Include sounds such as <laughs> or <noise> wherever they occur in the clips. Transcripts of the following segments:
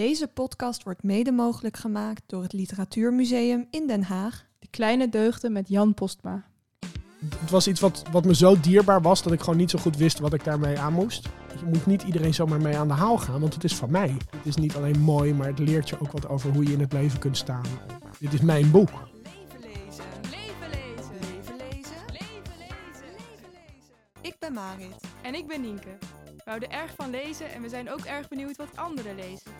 Deze podcast wordt mede mogelijk gemaakt door het Literatuurmuseum in Den Haag. De kleine deugden met Jan Postma. Het was iets wat, wat me zo dierbaar was dat ik gewoon niet zo goed wist wat ik daarmee aan moest. Je moet niet iedereen zomaar mee aan de haal gaan, want het is van mij. Het is niet alleen mooi, maar het leert je ook wat over hoe je in het leven kunt staan. Dit is mijn boek. Leven lezen. Leven lezen. Leven lezen. Leven lezen. Leven lezen. Ik ben Marit. En ik ben Nienke. We houden erg van lezen en we zijn ook erg benieuwd wat anderen lezen.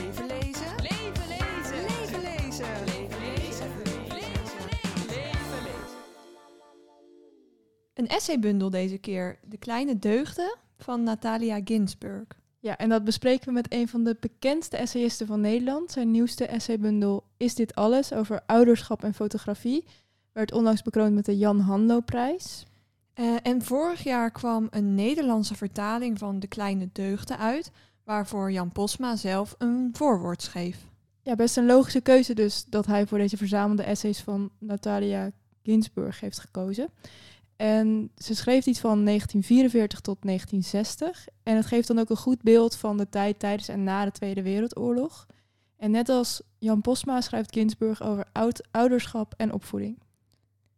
Een essaybundel deze keer. De kleine deugden van Natalia Ginsburg. Ja, en dat bespreken we met een van de bekendste essayisten van Nederland. Zijn nieuwste essaybundel Is dit alles? over ouderschap en fotografie. Werd onlangs bekroond met de Jan Hanlo-prijs. Eh, en vorig jaar kwam een Nederlandse vertaling van De Kleine Deugden uit, waarvoor Jan Posma zelf een voorwoord schreef. Ja, best een logische keuze dus dat hij voor deze verzamelde essays van Natalia Ginsburg heeft gekozen. En ze schreef iets van 1944 tot 1960. En het geeft dan ook een goed beeld van de tijd tijdens en na de Tweede Wereldoorlog. En net als Jan Posma schrijft Ginsburg over oud ouderschap en opvoeding.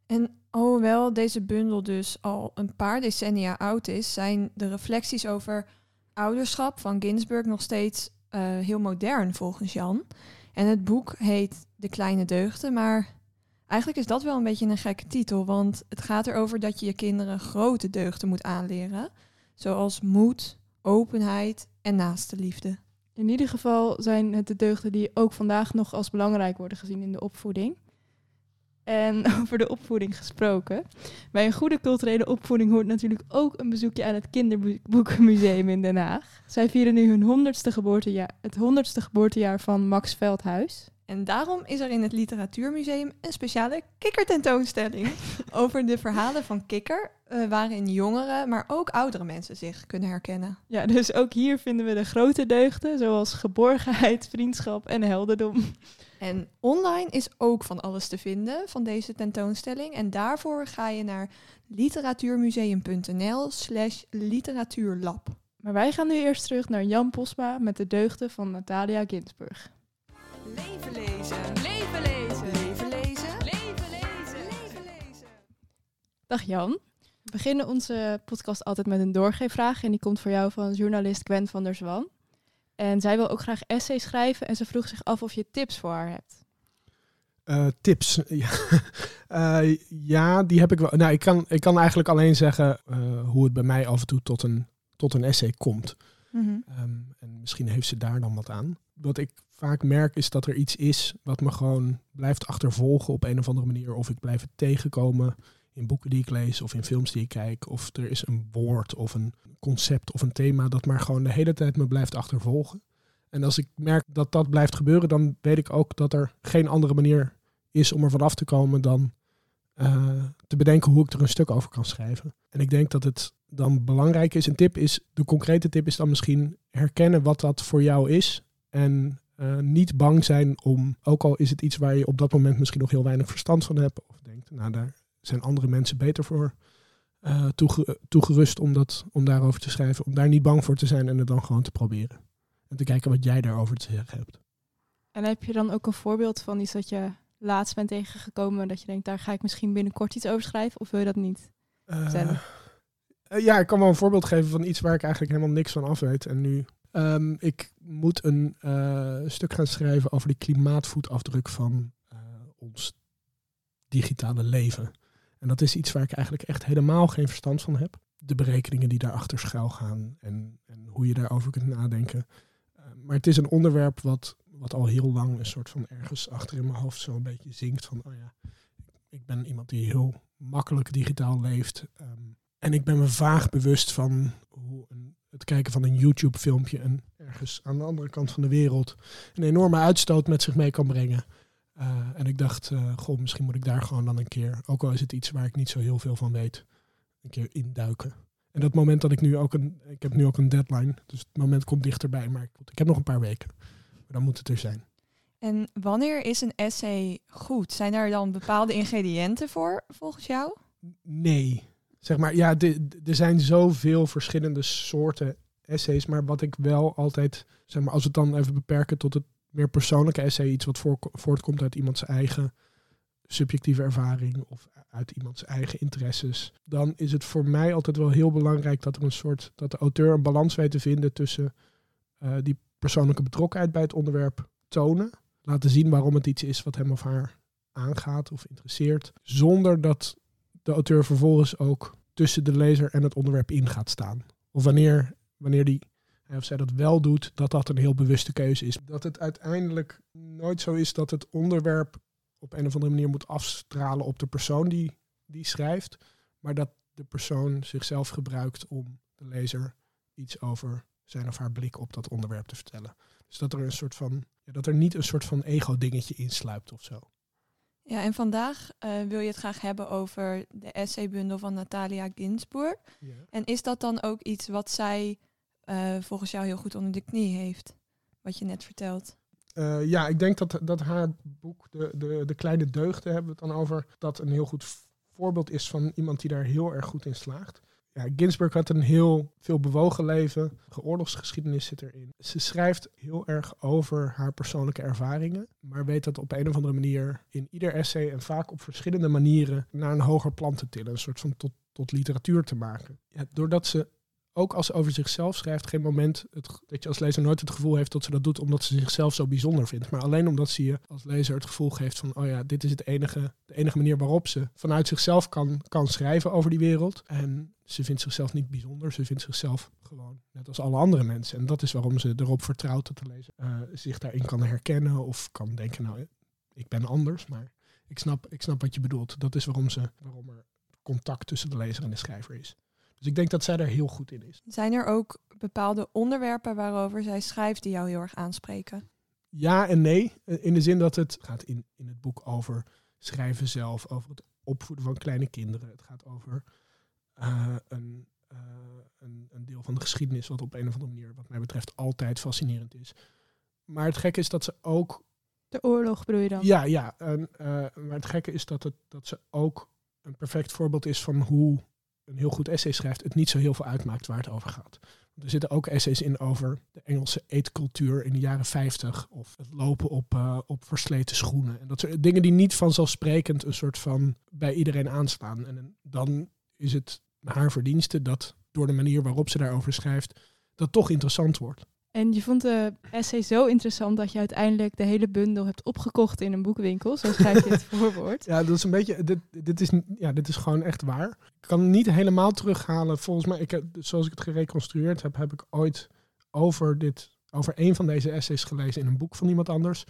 En alhoewel deze bundel dus al een paar decennia oud is, zijn de reflecties over ouderschap van Ginsburg nog steeds eh, heel modern volgens Jan. En het boek heet De Kleine Deugden, maar eigenlijk is dat wel een beetje een gekke titel, want het gaat erover dat je je kinderen grote deugden moet aanleren, zoals moed, openheid en naaste liefde. In ieder geval zijn het de deugden die ook vandaag nog als belangrijk worden gezien in de opvoeding. En <laughs> over de opvoeding gesproken. Bij een goede culturele opvoeding hoort natuurlijk ook een bezoekje aan het Kinderboekenmuseum in Den Haag. Zij vieren nu hun honderdste geboortejaar, het honderdste geboortejaar van Max Veldhuis. En daarom is er in het Literatuurmuseum een speciale kikkertentoonstelling <laughs> over de verhalen van Kikker, eh, waarin jongere, maar ook oudere mensen zich kunnen herkennen. Ja, dus ook hier vinden we de grote deugden, zoals geborgenheid, vriendschap en helderdom. En online is ook van alles te vinden van deze tentoonstelling. En daarvoor ga je naar literatuurmuseum.nl slash literatuurlab. Maar wij gaan nu eerst terug naar Jan Posma met de deugden van Natalia Ginsburg. Leven lezen. Leven lezen. Leven lezen. Leven lezen. Leven lezen. Dag Jan. We beginnen onze podcast altijd met een doorgeefvraag. En die komt voor jou van journalist Gwen van der Zwan. En zij wil ook graag essays schrijven. En ze vroeg zich af of je tips voor haar hebt. Eh, tips. <laughs> Ja. Eh, ja, die heb ik wel. Nou, ik kan, ik kan eigenlijk alleen zeggen eh, hoe het bij mij af en toe tot een, tot een essay komt. Mhm. Ehm, en misschien heeft ze daar dan wat aan. Wat ik vaak merk is dat er iets is wat me gewoon blijft achtervolgen op een of andere manier. Of ik blijf het tegenkomen in boeken die ik lees of in films die ik kijk. Of er is een woord of een concept of een thema dat maar gewoon de hele tijd me blijft achtervolgen. En als ik merk dat dat blijft gebeuren, dan weet ik ook dat er geen andere manier is om er vanaf te komen dan eh, te bedenken hoe ik er een stuk over kan schrijven. En ik denk dat het dan belangrijk is. Een tip is, de concrete tip is dan misschien herkennen wat dat voor jou is. En eh, niet bang zijn om, ook al is het iets waar je op dat moment misschien nog heel weinig verstand van hebt. Of denkt, nou daar zijn andere mensen beter voor eh, toege- toegerust om, dat, om daarover te schrijven. Om daar niet bang voor te zijn en het dan gewoon te proberen. En te kijken wat jij daarover te zeggen hebt. En heb je dan ook een voorbeeld van iets dat je laatst bent tegengekomen... dat je denkt, daar ga ik misschien binnenkort iets over schrijven? Of wil je dat niet? Eh, ja, ik kan wel een voorbeeld geven van iets waar ik eigenlijk helemaal niks van af weet. En nu, ehm, ik moet een eh, stuk gaan schrijven over de klimaatvoetafdruk van eh, ons digitale leven. En dat is iets waar ik eigenlijk echt helemaal geen verstand van heb. De berekeningen die daarachter schuil gaan en, en hoe je daarover kunt nadenken. Eh, maar het is een onderwerp wat, wat al heel lang een soort van ergens achter in mijn hoofd zo een beetje zinkt van, oh ja, ik ben iemand die heel makkelijk digitaal leeft. ehm, en ik ben me vaag bewust van hoe een, het kijken van een YouTube-filmpje en ergens aan de andere kant van de wereld een enorme uitstoot met zich mee kan brengen. Eh, en ik dacht, uh, goh, misschien moet ik daar gewoon dan een keer, ook al is het iets waar ik niet zo heel veel van weet, een keer induiken. En dat moment dat ik nu ook een, ik heb nu ook een deadline, dus het moment komt dichterbij, maar ik, ik heb nog een paar weken. Maar dan moet het er zijn. En wanneer is een essay goed? Zijn er dan bepaalde ingrediënten voor, volgens jou? Nee. Zeg maar, ja, er zijn zoveel verschillende soorten essays, maar wat ik wel altijd, zeg maar, als we het dan even beperken tot het meer persoonlijke essay, iets wat voortkomt uit iemands eigen subjectieve ervaring of uit iemands eigen interesses, dan is het voor mij altijd wel heel belangrijk dat er een soort, dat de auteur een balans weet te vinden tussen uh, die persoonlijke betrokkenheid bij het onderwerp tonen, laten zien waarom het iets is wat hem of haar aangaat of interesseert, zonder dat de auteur vervolgens ook tussen de lezer en het onderwerp in gaat staan. Of wanneer, wanneer die of zij dat wel doet, dat dat een heel bewuste keuze is. Dat het uiteindelijk nooit zo is dat het onderwerp op een of andere manier moet afstralen op de persoon die, die schrijft, maar dat de persoon zichzelf gebruikt om de lezer iets over zijn of haar blik op dat onderwerp te vertellen. Dus dat er een soort van, ja, dat er niet een soort van ego-dingetje insluipt of zo. Ja, en vandaag uh, wil je het graag hebben over de essaybundel van Natalia Ginsburg. Ja. En is dat dan ook iets wat zij uh, volgens jou heel goed onder de knie heeft? Wat je net vertelt. Uh, ja, ik denk dat, dat haar boek, de, de, de Kleine Deugden, hebben we het dan over, dat een heel goed voorbeeld is van iemand die daar heel erg goed in slaagt ja, Ginsburg had een heel veel bewogen leven. Oorlogsgeschiedenis zit erin. Ze schrijft heel erg over haar persoonlijke ervaringen, maar weet dat op een of andere manier in ieder essay en vaak op verschillende manieren naar een hoger plan te tillen. Een soort van tot, tot literatuur te maken. Ja, doordat ze ook als ze over zichzelf schrijft, geen moment het, dat je als lezer nooit het gevoel heeft dat ze dat doet omdat ze zichzelf zo bijzonder vindt. Maar alleen omdat ze je als lezer het gevoel geeft van, oh ja, dit is het enige, de enige manier waarop ze vanuit zichzelf kan, kan schrijven over die wereld. En ze vindt zichzelf niet bijzonder, ze vindt zichzelf gewoon net als alle andere mensen. En dat is waarom ze erop vertrouwt dat de lezer uh, zich daarin kan herkennen of kan denken, nou, ik ben anders, maar ik snap, ik snap wat je bedoelt. Dat is waarom, ze, waarom er contact tussen de lezer en de schrijver is. Dus ik denk dat zij er heel goed in is. Zijn er ook bepaalde onderwerpen waarover zij schrijft die jou heel erg aanspreken? Ja en nee. In de zin dat het gaat in, in het boek over schrijven zelf, over het opvoeden van kleine kinderen. Het gaat over uh, een, uh, een, een, deel van de geschiedenis, wat op een of andere manier, wat mij betreft, altijd fascinerend is. Maar het gekke is dat ze ook. De oorlog bedoel je dan? Ja, ja. En, uh, maar het gekke is dat, het, dat ze ook een perfect voorbeeld is van hoe een heel goed essay schrijft, het niet zo heel veel uitmaakt waar het over gaat. Er zitten ook essays in over de Engelse eetcultuur in de jaren 50 of het lopen op, uh, op versleten schoenen. En dat soort dingen die niet vanzelfsprekend een soort van bij iedereen aanslaan. En dan is het haar verdienste dat door de manier waarop ze daarover schrijft, dat toch interessant wordt. En je vond de essay zo interessant dat je uiteindelijk de hele bundel hebt opgekocht in een boekwinkel. Zo schrijf je het <laughs> voorwoord. Ja, dat is een beetje. Dit, dit, is, ja, dit is gewoon echt waar. Ik kan niet helemaal terughalen. Volgens mij, ik heb, zoals ik het gereconstrueerd heb, heb ik ooit over, dit, over een van deze essays gelezen in een boek van iemand anders.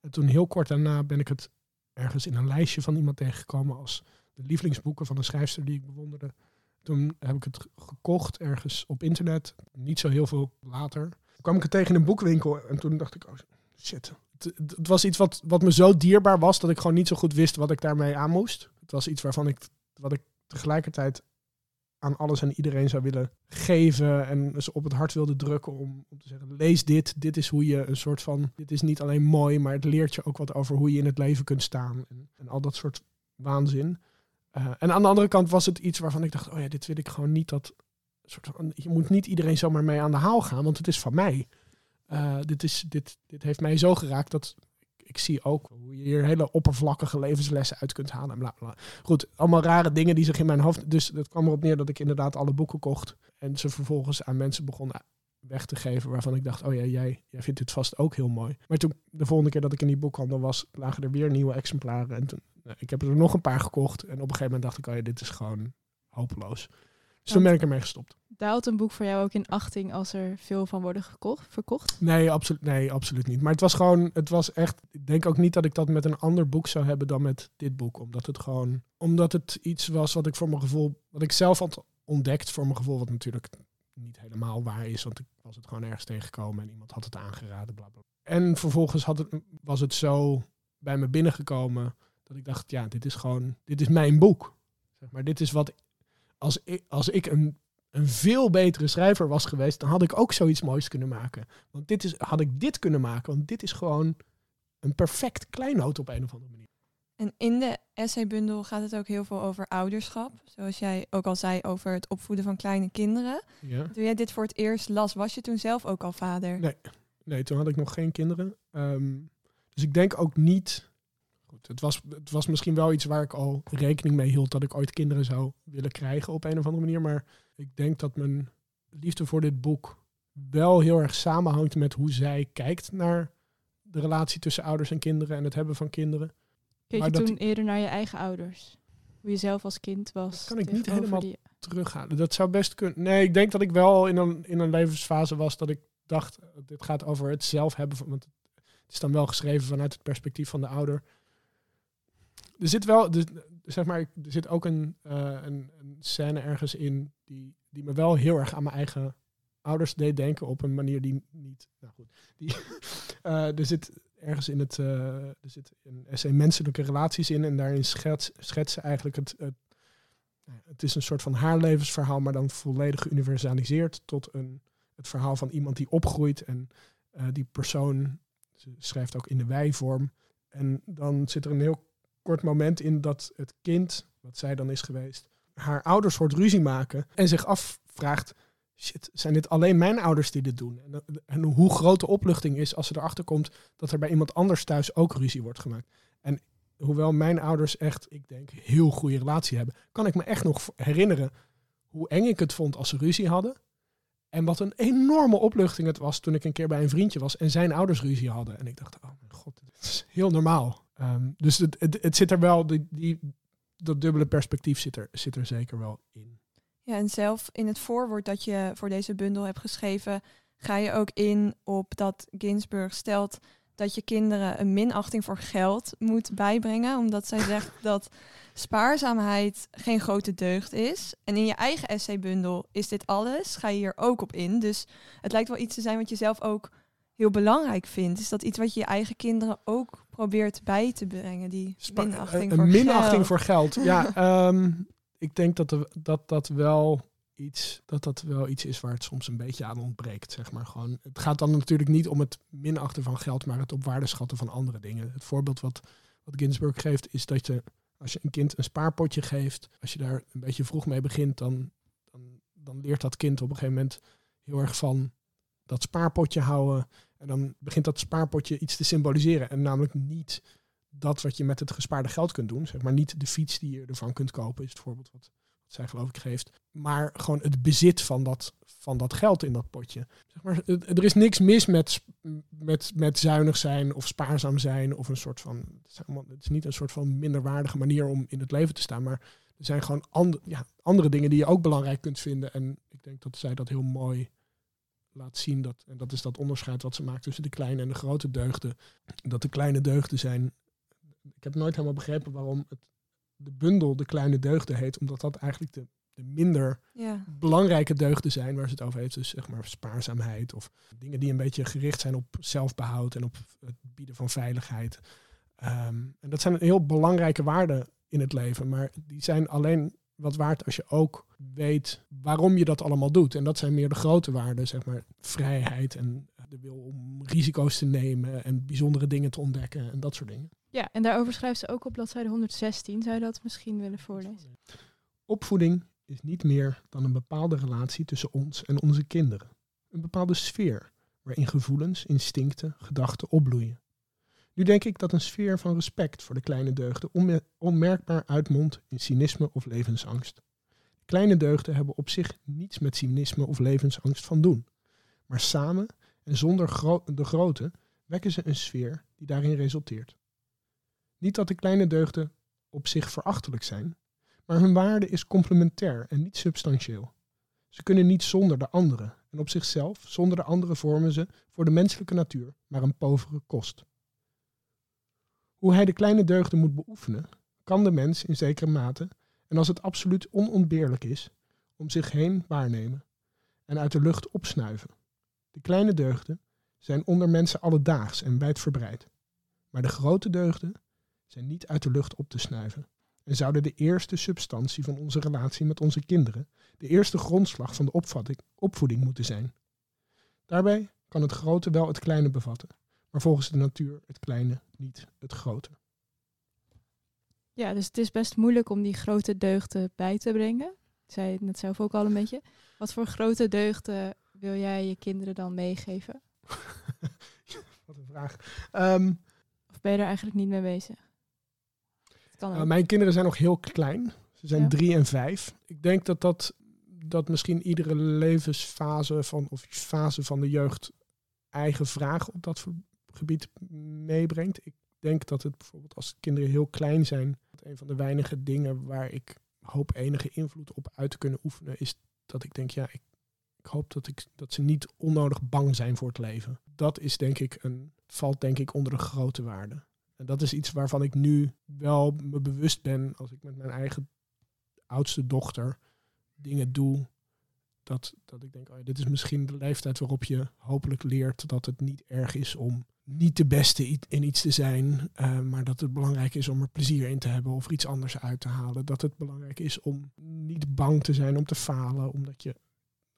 En toen heel kort daarna ben ik het ergens in een lijstje van iemand tegengekomen als de lievelingsboeken van een schrijfster die ik bewonderde. Toen heb ik het gekocht ergens op internet, niet zo heel veel later kwam ik het tegen in een boekwinkel en toen dacht ik, oh shit. Het, het, was iets wat, wat me zo dierbaar was dat ik gewoon niet zo goed wist wat ik daarmee aan moest. Het was iets waarvan ik, wat ik tegelijkertijd aan alles en iedereen zou willen geven en ze op het hart wilde drukken om, om te zeggen, lees dit, dit is hoe je een soort van, dit is niet alleen mooi, maar het leert je ook wat over hoe je in het leven kunt staan en, en al dat soort waanzin. Uh, en aan de andere kant was het iets waarvan ik dacht, oh ja, dit wil ik gewoon niet dat soort van, je moet niet iedereen zomaar mee aan de haal gaan, want het is van mij. Uh, dit, is, dit, dit heeft mij zo geraakt dat ik zie ook hoe je hier hele oppervlakkige levenslessen uit kunt halen. En bla bla. Goed, allemaal rare dingen die zich in mijn hoofd. Dus het kwam erop neer dat ik inderdaad alle boeken kocht. En ze vervolgens aan mensen begon weg te geven. Waarvan ik dacht, oh ja, jij, jij vindt dit vast ook heel mooi. Maar toen, de volgende keer dat ik in die boekhandel was, lagen er weer nieuwe exemplaren. En toen, nou, ik heb er nog een paar gekocht. En op een gegeven moment dacht ik, oh ja, dit is gewoon hopeloos. Dus toen ben ik ermee gestopt. Daalt een boek voor jou ook in achting als er veel van worden gekocht, verkocht? Nee, absoluut, nee, absoluut niet. Maar het was gewoon, het was echt. Ik denk ook niet dat ik dat met een ander boek zou hebben dan met dit boek. Omdat het gewoon, omdat het iets was wat ik voor mijn gevoel, wat ik zelf had ontdekt voor mijn gevoel, wat natuurlijk niet helemaal waar is. Want ik was het gewoon ergens tegengekomen en iemand had het aangeraden, bla bla. En vervolgens had het, was het zo bij me binnengekomen dat ik dacht, ja, dit is gewoon, dit is mijn boek. Zeg maar, dit is wat, als ik, als ik een, een veel betere schrijver was geweest, dan had ik ook zoiets moois kunnen maken. Want dit is, had ik dit kunnen maken, want dit is gewoon een perfect kleinoot op een of andere manier. En in de essaybundel gaat het ook heel veel over ouderschap. Zoals jij ook al zei over het opvoeden van kleine kinderen. Ja. Toen jij dit voor het eerst las, was je toen zelf ook al vader? Nee, nee toen had ik nog geen kinderen. Ehm, dus ik denk ook niet. Goed, het, was, het was misschien wel iets waar ik al rekening mee hield dat ik ooit kinderen zou willen krijgen op een of andere manier. Maar ik denk dat mijn liefde voor dit boek wel heel erg samenhangt met hoe zij kijkt naar de relatie tussen ouders en kinderen en het hebben van kinderen. Keek Maar je toen die- eerder naar je eigen ouders? Hoe je zelf als kind was? Dat kan ik niet helemaal die- Terughalen. Dat zou best kunnen. Nee, ik denk dat ik wel in een, in een levensfase was dat ik dacht, dit gaat over het zelf hebben. Van, want het is dan wel geschreven vanuit het perspectief van de ouder. Er zit wel, dus, zeg maar, er zit ook een, eh, een, een scène ergens in die, die me wel heel erg aan mijn eigen ouders deed denken op een manier die niet. Nou goed, die, <laughs> eh, er zit ergens in het, eh, er zit een essay menselijke relaties in en daarin schets, schetsen eigenlijk het, het nou het is een soort van haar levensverhaal, maar dan volledig geuniversaliseerd tot een, het verhaal van iemand die opgroeit. En eh, die persoon ze schrijft ook in de wij-vorm. En dan zit er een heel kort moment in dat het kind, wat zij dan is geweest, haar ouders hoort ruzie maken en zich afvraagt. Shit, zijn dit alleen mijn ouders die dit doen? En, en hoe groot de opluchting is als ze erachter komt dat er bij iemand anders thuis ook ruzie wordt gemaakt. En hoewel mijn ouders echt, ik denk, heel goede relatie hebben, kan ik me echt nog herinneren hoe eng ik het vond als ze ruzie hadden. En wat een enorme opluchting het was toen ik een keer bij een vriendje was en zijn ouders ruzie hadden. En ik dacht, oh mijn god, dit is heel normaal. Ehm, dus het, het, zit er wel, die, dat dubbele perspectief zit er, zit er zeker wel in. Ja, en zelf in het voorwoord dat je voor deze bundel hebt geschreven, ga je ook in op dat Ginsburg stelt dat je kinderen een minachting voor geld moet bijbrengen, omdat zij zegt <laughs> dat spaarzaamheid geen grote deugd is. En in je eigen essaybundel is dit alles, ga je hier ook op in. Dus het lijkt wel iets te zijn wat je zelf ook heel belangrijk vindt. Is dat iets wat je je eigen kinderen ook probeert bij te brengen, die Spa- minachting een voor minachting geld? voor geld. Ja, <laughs> ehm, ik denk dat, dat dat wel iets dat dat wel iets is waar het soms een beetje aan ontbreekt, zeg maar. Gewoon, het gaat dan natuurlijk niet om het minachten van geld, maar het op waarde schatten van andere dingen. Het voorbeeld wat, wat Ginsburg geeft is dat je als je een kind een spaarpotje geeft, als je daar een beetje vroeg mee begint, dan, dan, dan leert dat kind op een gegeven moment heel erg van dat spaarpotje houden. En dan begint dat spaarpotje iets te symboliseren. En namelijk niet dat wat je met het gespaarde geld kunt doen. Zeg maar niet de fiets die je ervan kunt kopen, is het voorbeeld wat, wat zij geloof ik geeft. Maar gewoon het bezit van dat, van dat geld in dat potje. Zeg maar, er is niks mis met, met, met zuinig zijn of spaarzaam zijn. Of een soort van. Het is, niet een soort van minderwaardige manier om in het leven te staan. Maar er zijn gewoon and, ja, andere dingen die je ook belangrijk kunt vinden. En ik denk dat zij dat heel mooi laat zien. Dat, en dat is dat onderscheid wat ze maakt tussen de kleine en de grote deugden. Dat de kleine deugden zijn. Ik heb nooit helemaal begrepen waarom het, de bundel de kleine deugden heet. Omdat dat eigenlijk de, de minder Ja. belangrijke deugden zijn waar ze het over heeft. Dus zeg maar spaarzaamheid of dingen die een beetje gericht zijn op zelfbehoud en op het bieden van veiligheid. Ehm, en dat zijn heel belangrijke waarden in het leven, maar die zijn alleen wat waard als je ook weet waarom je dat allemaal doet. En dat zijn meer de grote waarden, zeg maar vrijheid en de wil om risico's te nemen en bijzondere dingen te ontdekken en dat soort dingen. Ja, en daarover schrijft ze ook op bladzijde 116. Zou je dat misschien willen voorlezen? Opvoeding is niet meer dan een bepaalde relatie tussen ons en onze kinderen. Een bepaalde sfeer waarin gevoelens, instincten, gedachten opbloeien. Nu denk ik dat een sfeer van respect voor de kleine deugden onme- onmerkbaar uitmondt in cynisme of levensangst. Kleine deugden hebben op zich niets met cynisme of levensangst van doen. Maar samen en zonder de grote wekken ze een sfeer die daarin resulteert. Niet dat de kleine deugden op zich verachtelijk zijn, maar hun waarde is complementair en niet substantieel. Ze kunnen niet zonder de andere en op zichzelf, zonder de andere vormen ze voor de menselijke natuur maar een povere kost. Hoe hij de kleine deugden moet beoefenen, kan de mens in zekere mate, en als het absoluut onontbeerlijk is, om zich heen waarnemen en uit de lucht opsnuiven. De kleine deugden zijn onder mensen alledaags en wijdverbreid. Maar de grote deugden zijn niet uit de lucht op te snuiven en zouden de eerste substantie van onze relatie met onze kinderen, de eerste grondslag van de opvoeding moeten zijn. Daarbij kan het grote wel het kleine bevatten, maar volgens de natuur het kleine niet het grote. Ja, dus het is best moeilijk om die grote deugden bij te brengen. Ik zei het net zelf ook al een beetje. Wat voor grote deugden wil jij je kinderen dan meegeven? <laughs> Wat een vraag. Ehm, Of ben je er eigenlijk niet mee bezig? Nou, mijn kinderen zijn nog heel klein. Ze zijn Ja. drie en vijf. Ik denk dat dat, dat misschien iedere levensfase van, of fase van de jeugd eigen vragen op dat gebied meebrengt. Ik denk dat het bijvoorbeeld als kinderen heel klein zijn, een van de weinige dingen waar ik hoop enige invloed op uit te kunnen oefenen, is dat ik denk, ja, ik, ik hoop dat, ik, dat ze niet onnodig bang zijn voor het leven. Dat is denk ik een, valt denk ik onder de grote waarde. En dat is iets waarvan ik nu wel me bewust ben als ik met mijn eigen oudste dochter dingen doe. Dat, dat ik denk, oh dit is misschien de leeftijd waarop je hopelijk leert dat het niet erg is om niet de beste in iets te zijn. eh, maar dat het belangrijk is om er plezier in te hebben of er iets anders uit te halen. Dat het belangrijk is om niet bang te zijn om te falen, omdat je,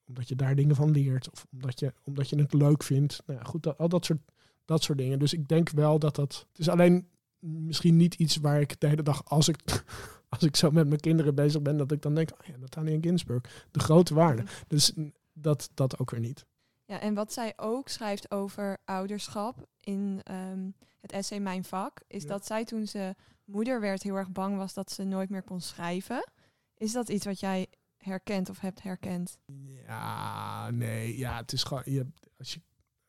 omdat je daar dingen van leert. Of omdat je, omdat je het leuk vindt. Nou ja, goed, dat, al dat soort, dat soort dingen. Dus ik denk wel dat dat. Het is alleen misschien niet iets waar ik de hele dag, als ik, <laughs> als ik zo met mijn kinderen bezig ben, dat ik dan denk, oh ja, Nathaniel Ginsburg, de grote waarde. Dus dat, dat ook weer niet. Ja, en wat zij ook schrijft over ouderschap in ehm, het essay Mijn Vak, is Ja. dat zij toen ze moeder werd heel erg bang was dat ze nooit meer kon schrijven. Is dat iets wat jij herkent of hebt herkend? Ja, nee, ja, het is gewoon, je, als, je,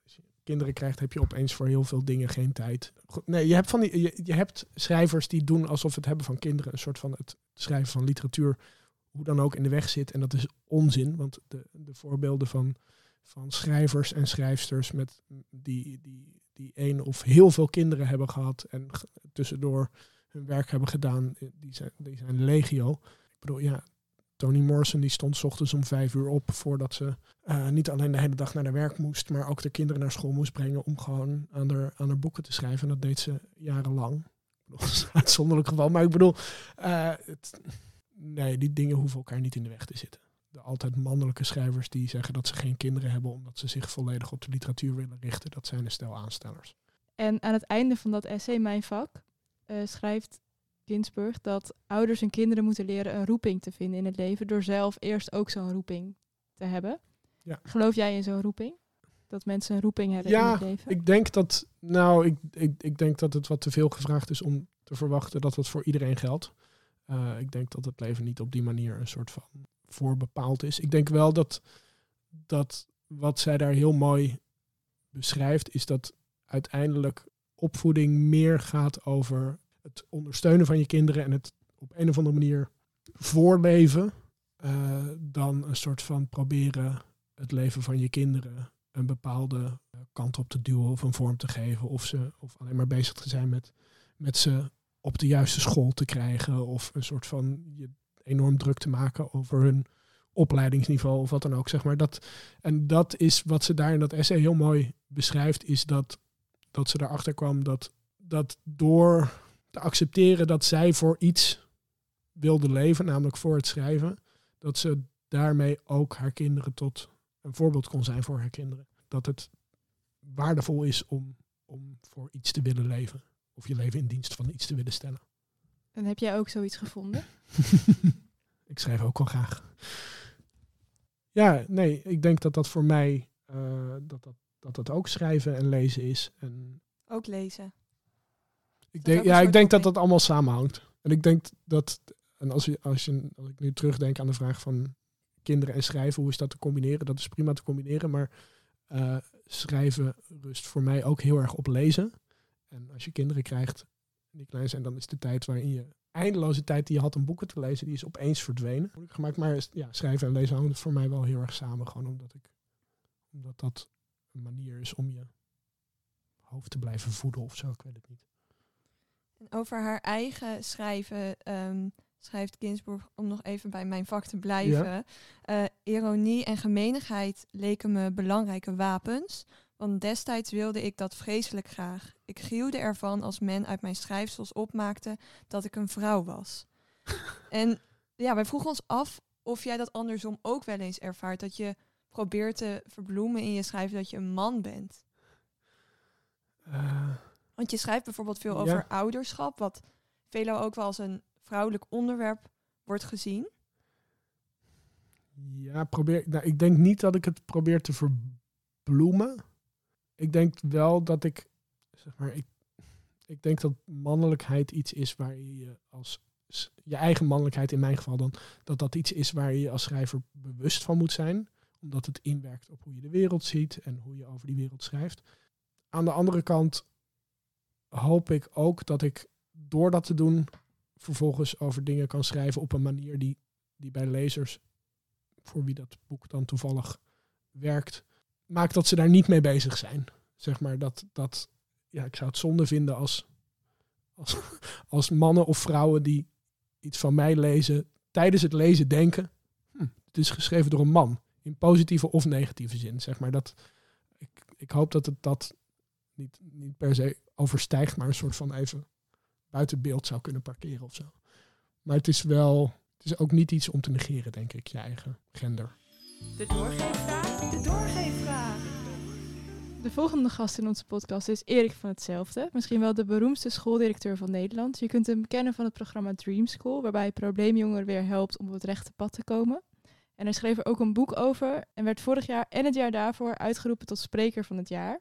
als je kinderen krijgt, heb je opeens voor heel veel dingen geen tijd. Nee, je hebt, van die, je, je hebt schrijvers die doen alsof het hebben van kinderen een soort van het schrijven van literatuur, hoe dan ook in de weg zit. En dat is onzin, want de, de voorbeelden van, van schrijvers en schrijfsters met, die, die, die één of heel veel kinderen hebben gehad en tussendoor hun werk hebben gedaan, eh, die zijn, die zijn legio. Ik bedoel, ja, Toni Morrison die stond 's ochtends om vijf uur op voordat ze eh, niet alleen de hele dag naar de werk moest, maar ook de kinderen naar school moest brengen om gewoon aan haar, aan haar boeken te schrijven. En dat deed ze jarenlang. <laughs> Uitzonderlijk geval, maar ik bedoel, eh, het, nee, die dingen hoeven elkaar niet in de weg te zitten. De altijd mannelijke schrijvers die zeggen dat ze geen kinderen hebben omdat ze zich volledig op de literatuur willen richten, dat zijn een stel aanstellers. En aan het einde van dat essay, Mijn Vak, eh, schrijft Ginsburg dat ouders en kinderen moeten leren een roeping te vinden in het leven door zelf eerst ook zo'n roeping te hebben. Ja. Geloof jij in zo'n roeping? Dat mensen een roeping hebben Ja, in het leven? Ik denk dat, nou, ik, ik, ik denk dat het wat te veel gevraagd is om te verwachten dat het voor iedereen geldt. Eh, ik denk dat het leven niet op die manier een soort van voorbepaald is. Ik denk wel dat, dat wat zij daar heel mooi beschrijft, is dat uiteindelijk opvoeding meer gaat over het ondersteunen van je kinderen en het op een of andere manier voorleven, eh, dan een soort van proberen het leven van je kinderen een bepaalde eh, kant op te duwen of een vorm te geven. Of, ze, of alleen maar bezig te zijn met, met ze op de juiste school te krijgen. Of een soort van je enorm druk te maken over hun opleidingsniveau of wat dan ook. Zeg maar. dat, en dat is wat ze daar in dat essay heel mooi beschrijft, is dat, dat ze erachter kwam dat, dat door te accepteren dat zij voor iets wilde leven, namelijk voor het schrijven, dat ze daarmee ook haar kinderen tot een voorbeeld kon zijn voor haar kinderen. Dat het waardevol is om, om voor iets te willen leven. Of je leven in dienst van iets te willen stellen. En heb jij ook zoiets gevonden? <laughs> ik schrijf ook wel graag. Ja, nee, ik denk dat dat voor mij eh, dat, dat, dat dat ook schrijven en lezen is. En Ook lezen. ik denk, ja, ik denk dat dat allemaal samenhangt. En ik denk dat, en als, je, als, je, als ik nu terugdenk aan de vraag van kinderen en schrijven, hoe is dat te combineren? Dat is prima te combineren, maar eh, schrijven rust voor mij ook heel erg op lezen. En als je kinderen krijgt die klein zijn, dan is de tijd waarin je eindeloze tijd die je had om boeken te lezen, die is opeens verdwenen. Moeilijk gemaakt, maar ja, schrijven en lezen hangen voor mij wel heel erg samen, gewoon omdat ik omdat dat een manier is om je hoofd te blijven voeden of zo, ik weet het niet. En over haar eigen schrijven ehm, schrijft Ginsburg, om nog even bij mijn vak te blijven. eh, ironie en gemeenigheid leken me belangrijke wapens. Want destijds wilde ik dat vreselijk graag. Ik gruwde ervan als men uit mijn schrijfsels opmaakte dat ik een vrouw was. <laughs> en ja, wij vroegen ons af of jij dat andersom ook wel eens ervaart. Dat je probeert te verbloemen in je schrijven dat je een man bent. Eh, Want je schrijft bijvoorbeeld veel Ja. over ouderschap, wat veelal ook wel als een vrouwelijk onderwerp wordt gezien. ja, probeer. Nou, ik denk niet dat ik het probeer te verbloemen. Ik denk wel dat ik, zeg maar, ik, ik denk dat mannelijkheid iets is waar je als je eigen mannelijkheid in mijn geval dan, dat dat iets is waar je je als schrijver bewust van moet zijn, omdat het inwerkt op hoe je de wereld ziet en hoe je over die wereld schrijft. Aan de andere kant hoop ik ook dat ik door dat te doen vervolgens over dingen kan schrijven op een manier die, die bij lezers, voor wie dat boek dan toevallig werkt, maakt dat ze daar niet mee bezig zijn. Zeg maar dat, dat ja, ik zou het zonde vinden als, als, <laughs> als mannen of vrouwen die iets van mij lezen, tijdens het lezen denken, hm, het is geschreven door een man. In positieve of negatieve zin. Zeg maar dat, ik, ik hoop dat het dat niet, niet per se overstijgt, maar een soort van even buiten beeld zou kunnen parkeren of zo. Maar het is wel, het is ook niet iets om te negeren, denk ik, je eigen gender. De doorgeefvraag. De doorgeefvraag. De volgende gast in onze podcast is Erik van Hetzelfde. Misschien wel de beroemdste schooldirecteur van Nederland. Je kunt hem kennen van het programma Dream School, waarbij probleemjongeren weer helpt om op het rechte pad te komen. En hij schreef er ook een boek over en werd vorig jaar en het jaar daarvoor uitgeroepen tot spreker van het jaar.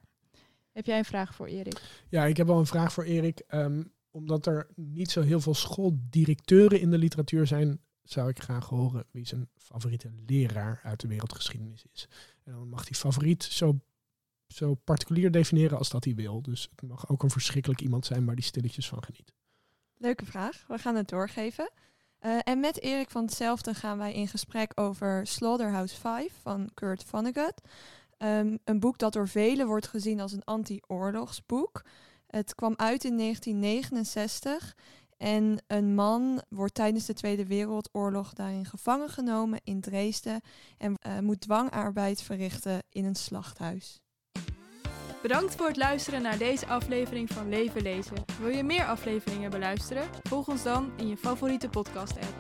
Heb jij een vraag voor Erik? Ja, ik heb wel een vraag voor Erik. Ehm, omdat er niet zo heel veel schooldirecteuren in de literatuur zijn, zou ik graag horen wie zijn favoriete leraar uit de wereldgeschiedenis is. En dan mag hij favoriet zo, zo particulier definiëren als dat hij wil. Dus het mag ook een verschrikkelijk iemand zijn waar hij stilletjes van geniet. Leuke vraag. We gaan het doorgeven. Eh, en met Erik van hetzelfde gaan wij in gesprek over Slaughterhouse 5 van Kurt Vonnegut. Ehm, een boek dat door velen wordt gezien als een anti-oorlogsboek. Het kwam uit in 1969 en een man wordt tijdens de Tweede Wereldoorlog daarin gevangen genomen in Dresden en eh, moet dwangarbeid verrichten in een slachthuis. Bedankt voor het luisteren naar deze aflevering van Leven Lezen. Wil je meer afleveringen beluisteren? Volg ons dan in je favoriete podcast-app.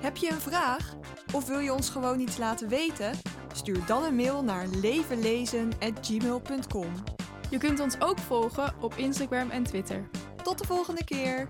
Heb je een vraag? Of wil je ons gewoon iets laten weten? Stuur dan een mail naar levenlezen.gmail.com. Je kunt ons ook volgen op Instagram en Twitter. Tot de volgende keer!